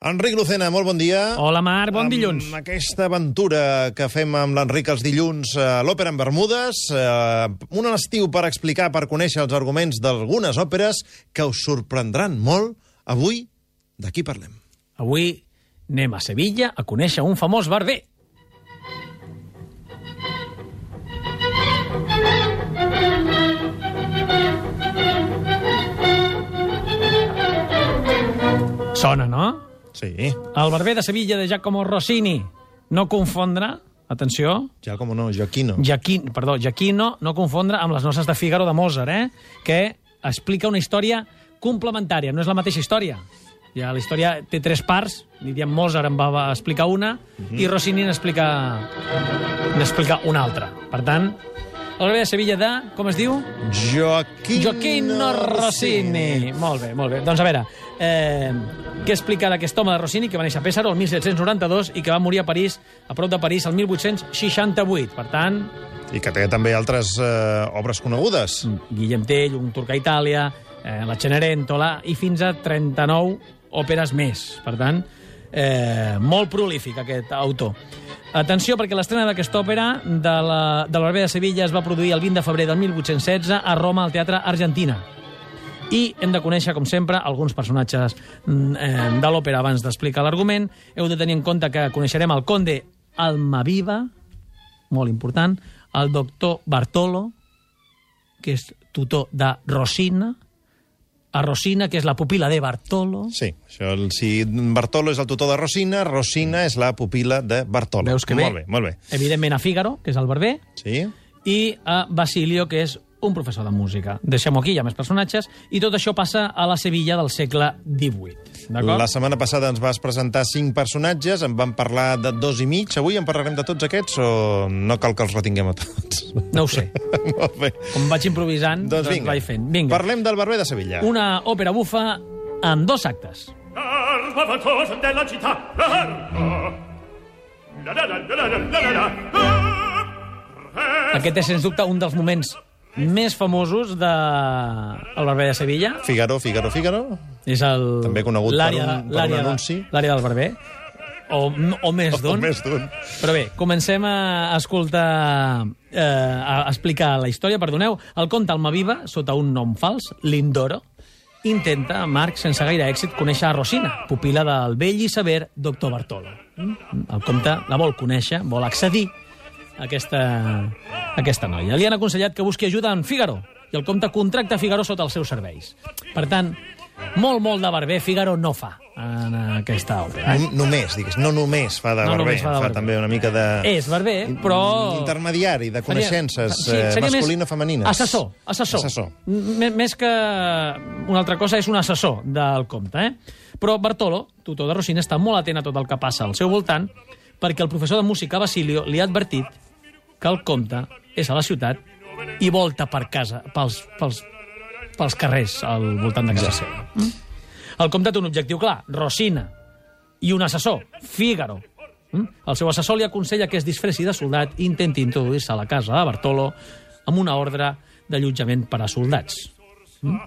Enric Lucena, molt bon dia. Hola, Marc, bon dilluns. Amb aquesta aventura que fem amb l'Enric els dilluns a l'Òpera en Bermudes, eh, un estiu per explicar, per conèixer els arguments d'algunes òperes que us sorprendran molt. Avui, de qui parlem? Avui anem a Sevilla a conèixer un famós barber. Sona, no? Sí, El barber de Sevilla de Giacomo Rossini. No confondre, atenció, ja com no, Joaquino. Giaquino, perdó, Giaquino, no confondre amb les noces de Fígaro de Mozart, eh? que explica una història complementària, no és la mateixa història. Ja la història té tres parts, diríem Mozart en va explicar una i Rossini n'explica n'explica una altra. Per tant, el de Sevilla de, com es diu? Joaquino, Gioacchino Rossini. Molt bé, molt bé. Doncs a veure, eh, què explica d'aquest home de Rossini que va néixer a Pèsaro el 1792 i que va morir a París, a prop de París, el 1868. Per tant, I que té també altres eh, obres conegudes. Guillem Tell, un turc a Itàlia, eh, la Cenerentola, i fins a 39 òperes més. Per tant, eh, molt prolífic aquest autor. Atenció, perquè l'estrena d'aquesta òpera de la, Barber de Sevilla es va produir el 20 de febrer del 1816 a Roma, al Teatre Argentina. I hem de conèixer, com sempre, alguns personatges mm, eh, de l'òpera abans d'explicar l'argument. Heu de tenir en compte que coneixerem el conde Almaviva, molt important, el doctor Bartolo, que és tutor de Rosina, a Rosina, que és la pupila de Bartolo. Sí, això, el- si Bartolo és el tutor de Rosina, Rosina és la pupila de Bartolo. Veus que bé? Molt bé, molt bé. Evidentment a Fígaro, que és el barber, Sí? i a Basilio, que és un professor de música. Deixem-ho aquí, hi ha més personatges, i tot això passa a la Sevilla del segle XVIII. La setmana passada ens vas presentar cinc personatges, en vam parlar de dos i mig. Avui en parlarem de tots aquests o no cal que els retinguem a tots? No ho sé. Molt bé. Com vaig improvisant, doncs, doncs vaig fent. Vinga. Parlem del Barber de Sevilla. Una òpera bufa en dos actes. Aquest és, sens dubte, un dels moments més famosos de el Barber de Sevilla. Figaro, Figaro, Figaro. És el... També conegut per un- per un anunci. L'àrea del Barber. O, o més O d'un. més d'un. Però bé, comencem a escoltar, eh, a explicar la història, perdoneu. El conte Almaviva, sota un nom fals, Lindoro, intenta, Marc, sense gaire èxit, conèixer a Rosina, pupila del vell i sever doctor Bartolo. Mm? El comte la vol conèixer, vol accedir aquesta, aquesta noia. Li han aconsellat que busqui ajuda en Fígaro, i el comte contracta Fígaro sota els seus serveis. Per tant, molt, molt de barber Fígaro no fa en aquesta òpera. No, només, digues, no només fa de No barber, fa de fa barber. també una mica de... És barber, però... Intermediari, de coneixences Sí, eh, masculino-femenines. Assessor, assessor. Assessor. M més que una altra cosa, és un assessor del comte, eh? Però Bartolo, tutor de Rossini, està molt atent a tot el que passa al seu voltant perquè el professor de música, Basilio, li ha advertit que el comte és a la ciutat i volta per casa, pels, pels, pels carrers al voltant de casa seva. Mm? El comte té un objectiu clar, Rosina, i un assessor, Fígaro. Mm? El seu assessor li aconsella que es disfressi de soldat i intenti introduir-se a la casa de Bartolo amb una ordre d'allotjament per a soldats. Mm?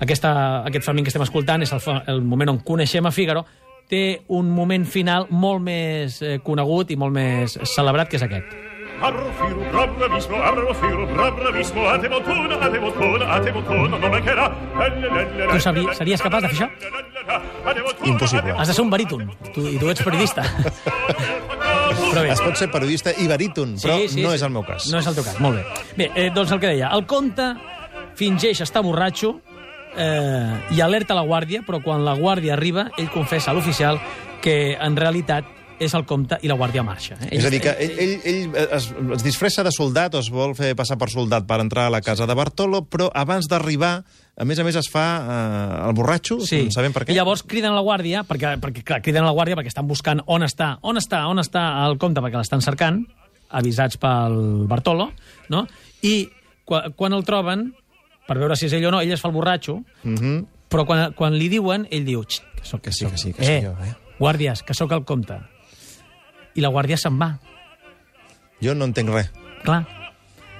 Aquesta, aquest fragment que estem escoltant és el, el moment on coneixem a Fígaro, té un moment final molt més eh, conegut i molt més celebrat, que és aquest. Arrofiro, bra bravissimo, arrofiro, bra bravissimo, a te bottona, a te bottona, a te bottona, non mancherà. Tu sabri- series capaç de fer això? Impossible. Has de ser un baríton, tu, i tu ets periodista. Però bé, Es pot ser periodista i baríton, però no és el meu cas. No és el teu cas, molt bé. Bé, eh, doncs el que deia, el conte fingeix estar borratxo eh, i alerta la guàrdia, però quan la guàrdia arriba, ell confessa a l'oficial que en realitat és el comte i la guàrdia marxa. Eh? És a dir, que ell, ell, ell es, es disfressa de soldat o es vol fer passar per soldat per entrar a la casa de Bartolo, però abans d'arribar, a més a més, es fa eh, el borratxo, Sí. sabem per què? I llavors criden a la guàrdia, perquè, perquè clar, criden a la guàrdia perquè estan buscant on està, on està, on està el comte, perquè l'estan cercant, avisats pel Bartolo, no? I quan, quan el troben, per veure si és ell o no, ell es fa el borratxo, Mm -hmm. però quan, quan li diuen, ell diu, "Xt, que sóc, Que sí, que sí, que eh, jo, eh?" guàrdies, que sóc el comte. I la guàrdia se'n va, Jo no entenc res. clar.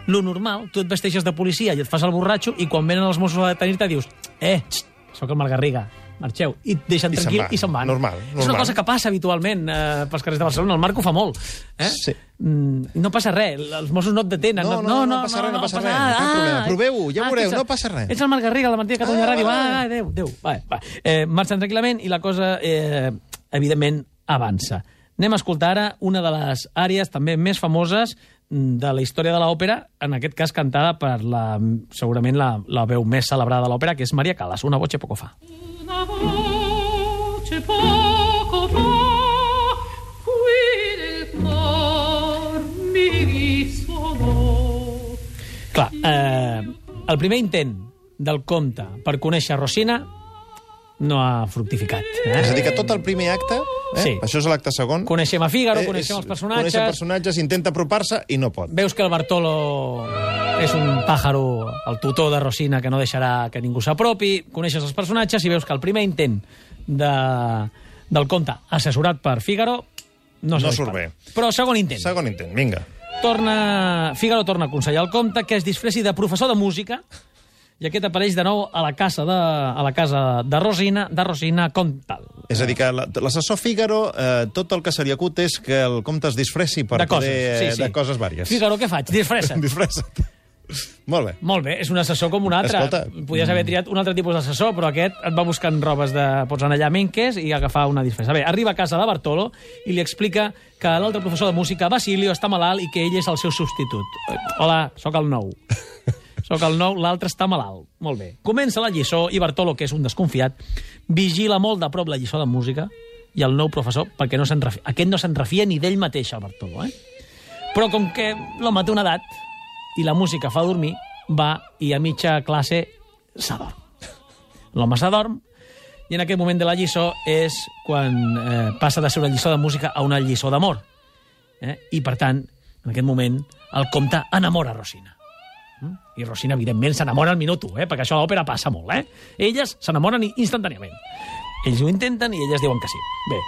Lo normal, tu et vesteixes de policia i et fas el borratxo i quan venen els Mossos a detenir-te dius, eh, xt, sóc el Margarriga, marxeu. I et deixen I tranquil i se'n van. Normal, És una normal. cosa que passa habitualment eh, pels carrers de Barcelona. El Marco fa molt. Eh? Sí. Mm, no passa res. Els Mossos no et detenen. No, no, no passa res, no passa res. Ah, Cap problema. ah, Proveu-ho, ja ah, veureu, no passa res. Ets el Marc Garriga, de Martí de Catalunya Ah, Ràdio. va, Va, va. va, adéu, adéu. Va, va. Eh, marxen tranquil·lament i la cosa, eh, evidentment, avança. Anem a escoltar ara una de les àrees també més famoses de la història de l'òpera, en aquest cas cantada per la, segurament la, la veu més celebrada de l'òpera, que és Maria Callas, una voce poco fa. Una voce poco fa, qui del cor mi. Clar, eh, el primer intent del comte per conèixer Rosina no ha fructificat. Eh? És a dir, que tot el primer acte, eh? Sí. això és l'acte segon, Coneixem a Fígaro, eh, coneixem és- els personatges, Conèixer personatges, intenta apropar-se i no pot. veus que el Bartolo és un pàjaro, el tutor de Rosina, que no deixarà que ningú s'apropi, coneixes els personatges i veus que el primer intent de, del conte, assessorat per Fígaro, no, No s'ha surt bé. Però segon intent. Segon intent, vinga. Torna, Fígaro torna a aconsellar al comte que es disfressi de professor de música i aquest apareix de nou a la casa de, a la casa de Rosina, de Rosina Comtal. És a dir, que la- l'assessor Fígaro, eh, tot el que se li acut és que el comte es disfressi per de coses, poder... sí, eh, sí. De coses vàries. Fígaro, què faig? Disfressa't. Disfressa't. Molt bé. Molt bé, és un assessor com un altre. Escolta, Podies haver triat un altre tipus d'assessor, però aquest et va buscant robes de... Pots anar allà a Menques i agafar una disfressa. Bé, arriba a casa de Bartolo i li explica que l'altre professor de música, Basilio, està malalt i que ell és el seu substitut. Hola, sóc el nou. Sóc el nou, l'altre està malalt. Molt bé. Comença la lliçó i Bartolo, que és un desconfiat, vigila molt de prop la lliçó de música i el nou professor, perquè no se'n refia. Aquest no se'n refia ni d'ell mateix, el Bartolo, eh? Però com que l'home té una edat i la música fa dormir, va i a mitja classe s'adorm. L'home s'adorm i en aquest moment de la lliçó és quan eh, passa de ser una lliçó de música a una lliçó d'amor. Eh? I, per tant, en aquest moment, el comte enamora Rosina. I Rosina, evidentment, s'enamora al minut 1, eh? perquè això a l'òpera passa molt. Eh? Elles s'enamoren instantàniament. Ells ho intenten i elles diuen que sí. Bé,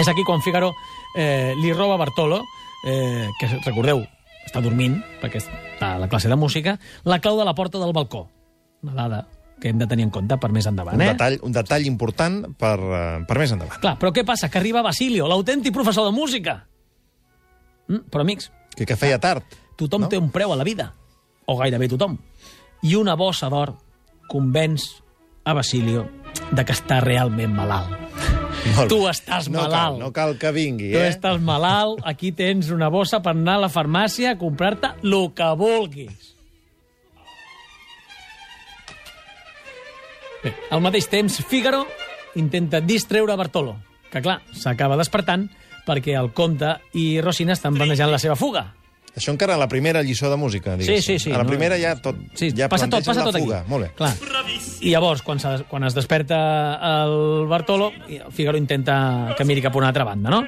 és aquí quan Figaro eh, li roba Bartolo, eh, que recordeu, està dormint, perquè està a la classe de música, la clau de la porta del balcó. Una dada que hem de tenir en compte per més endavant. Un Eh? detall, un detall important per, eh, per més endavant. Clar, però què passa? Que arriba Basilio, l'autèntic professor de música. Mm, però, amics, Que, que feia tard. tothom no? té un preu a la vida. O gairebé tothom. I una bossa d'or convenç a Basilio de que està realment malalt. Tu estàs no malalt. Cal, no cal que vingui, Tu eh? estàs malalt, aquí tens una bossa per anar a la farmàcia a comprar-te el que vulguis. Bé, al mateix temps, Fígaro intenta distreure Bartolo, que clar, s'acaba despertant perquè el comte i Rosina estan planejant la seva fuga. Això encara a la primera lliçó de música, Sí, diguéssim. sí, sí. A la no? primera ja tot... Sí, ja passa tot, passa tot fuga. aquí. Molt bé. Clar. I llavors, quan, se, quan es desperta el Bartolo, el Figaro intenta que miri cap a una altra banda, no?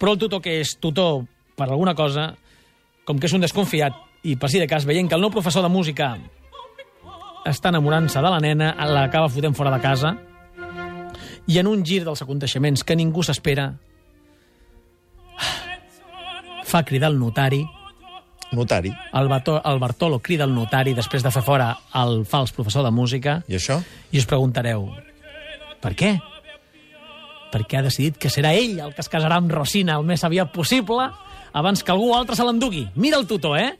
Però el tutor, que és tutor per alguna cosa, com que és un desconfiat, i per si de cas, veient que el nou professor de música està enamorant-se de la nena, l'acaba fotent fora de casa, i en un gir dels aconteixements que ningú s'espera, fa cridar el notari, Notari. el, Bato, el Bartolo crida el notari després de fer fora el fals professor de música I això? i us preguntareu per què? Perquè ha decidit que serà ell el que es casarà amb Rosina el més aviat possible abans que algú altre se l'endugui. Mira el tutor, eh?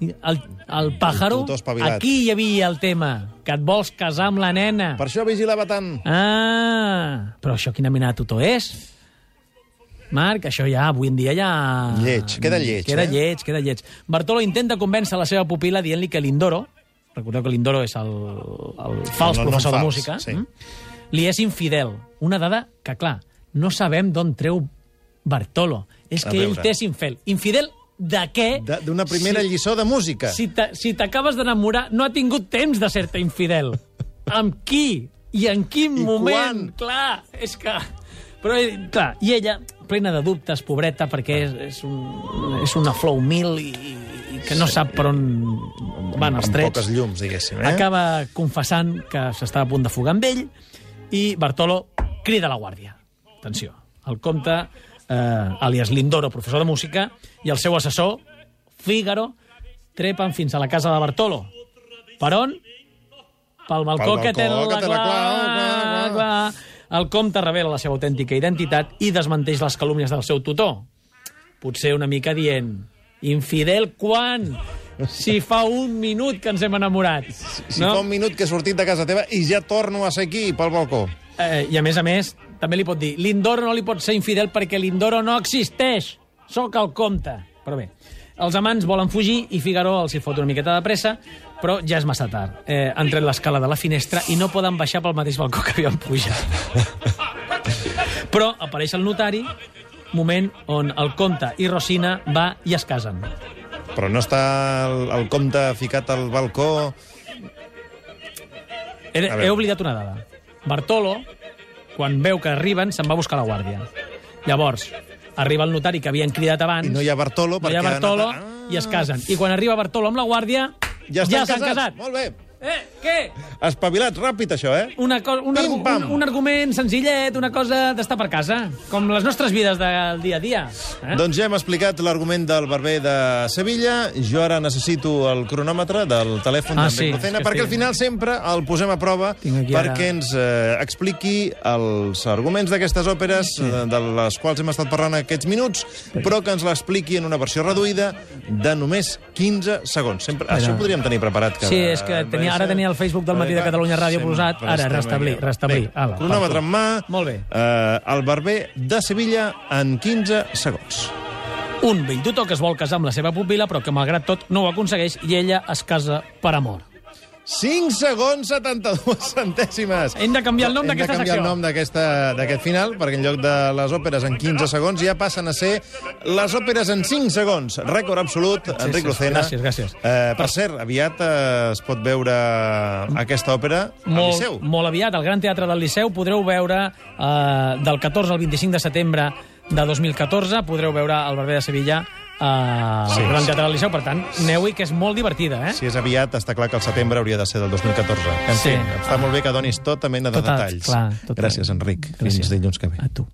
El, el pàjaro, espavilat. aquí hi havia el tema, que et vols casar amb la nena. Per això vigilava tant. Ah, però això quina mena de tutor és? Marc, això ja, avui en dia ja... Lleig, queda lleig, Queda eh? lleig, queda lleig. Bartolo intenta convèncer la seva pupila dient-li que Lindoro, recordeu que Lindoro és el, el fals no professor de fals, música, sí. mm? li és infidel. Una dada que, clar, no sabem d'on treu Bartolo. És que ell veure. t'és infidel. Infidel de què? De- D'una primera Si- lliçó de música. si t'a- si t'acabes d'enamorar, no ha tingut temps de ser-te infidel. amb qui? I en quin I moment? quan? Clar, és que... Però, eh, clar, i ella, plena de dubtes, pobreta, perquè és, és, un, és una flor humil i, i que no sap per on van els amb trets. poques llums, diguéssim. Eh? Acaba confessant que s'estava a punt de fugar amb ell i Bartolo crida la guàrdia. Atenció, el comte, eh, alias Lindoro, professor de música, i el seu assessor, Fígaro, trepen fins a la casa de Bartolo. Per on? Pel balcó, Pel que té balcó, la que té la clau. clau, clar, clar. El comte revela la seva autèntica identitat i desmenteix les calúmnies del seu tutor. Potser una mica dient... Infidel quan? Si fa un minut que ens hem enamorat. Si fa un minut que he sortit de casa teva i ja torno a ser aquí, pel balcó. Eh, I a més a més, també li pot dir Lindoro no li pot ser infidel perquè Lindoro no existeix. Sóc el comte. Però bé, els amants volen fugir i Figaro els hi fot una miqueta de pressa, però ja és massa tard. Eh, han tret l'escala de la finestra i no poden baixar pel mateix balcó que havien pujat. però apareix el notari, moment on el comte i Rosina va i es casen. Però no està el, el comte ficat al balcó... He, he oblidat una dada. Bartolo, quan veu que arriben, se'n va a buscar la guàrdia. Llavors, arriba el notari que havien cridat abans... I no hi ha Bartolo no hi ha Bartolo anat a- i es casen. I quan arriba Bartolo amb la guàrdia, Ja estan s'han casats. casat. Molt bé. Eh, què? Espavilat, ràpid, això, eh? Una co un, Pim-pam. un, un argument senzillet, una cosa d'estar per casa, com les nostres vides del dia a dia. Eh? Doncs ja hem explicat l'argument del barber de Sevilla. Jo ara necessito el cronòmetre del telèfon Ah, d'Enric sí, Lucena, perquè al final sempre el posem a prova aquí ara- perquè ens eh, expliqui els arguments d'aquestes òperes sí. de les quals hem estat parlant aquests minuts, però que ens l'expliqui en una versió reduïda de només 15 segons. Sempre, això ho podríem tenir preparat. Cada... Sí, és que tenia, ara tenia el Facebook del Matí de Catalunya Ràdio posat, ara restablir, restablir. Ala, cronòmetre en mà. Molt bé. Eh, el barber de Sevilla en 15 segons. Un vell tutor que es vol casar amb la seva pupila, però que malgrat tot no ho aconsegueix i ella es casa per amor. 5 segons 72 centèsimes. Hem de canviar el nom d'aquesta Hem de canviar secció. el nom d'aquest final, perquè en lloc de les òperes en 15 segons ja passen a ser les òperes en 5 segons. Rècord absolut, Enric sí, Lucena. gràcies, gràcies. Eh, per cert, aviat eh, es pot veure aquesta òpera al molt, Liceu. molt aviat, al Gran Teatre del Liceu podreu veure eh, del 14 al 25 de setembre de 2014 podreu veure el Barber de Sevilla al Sí, Gran sí. Teatre del Liceu, per tant, aneu-hi, que és molt divertida, eh? Si és aviat, està clar que el setembre hauria de ser del 2014. En Sí. fi, està molt bé que donis tota mena de Tota- detalls. clar, tota- Gràcies, Enric. Fins Gràcies. dilluns que ve. A tu.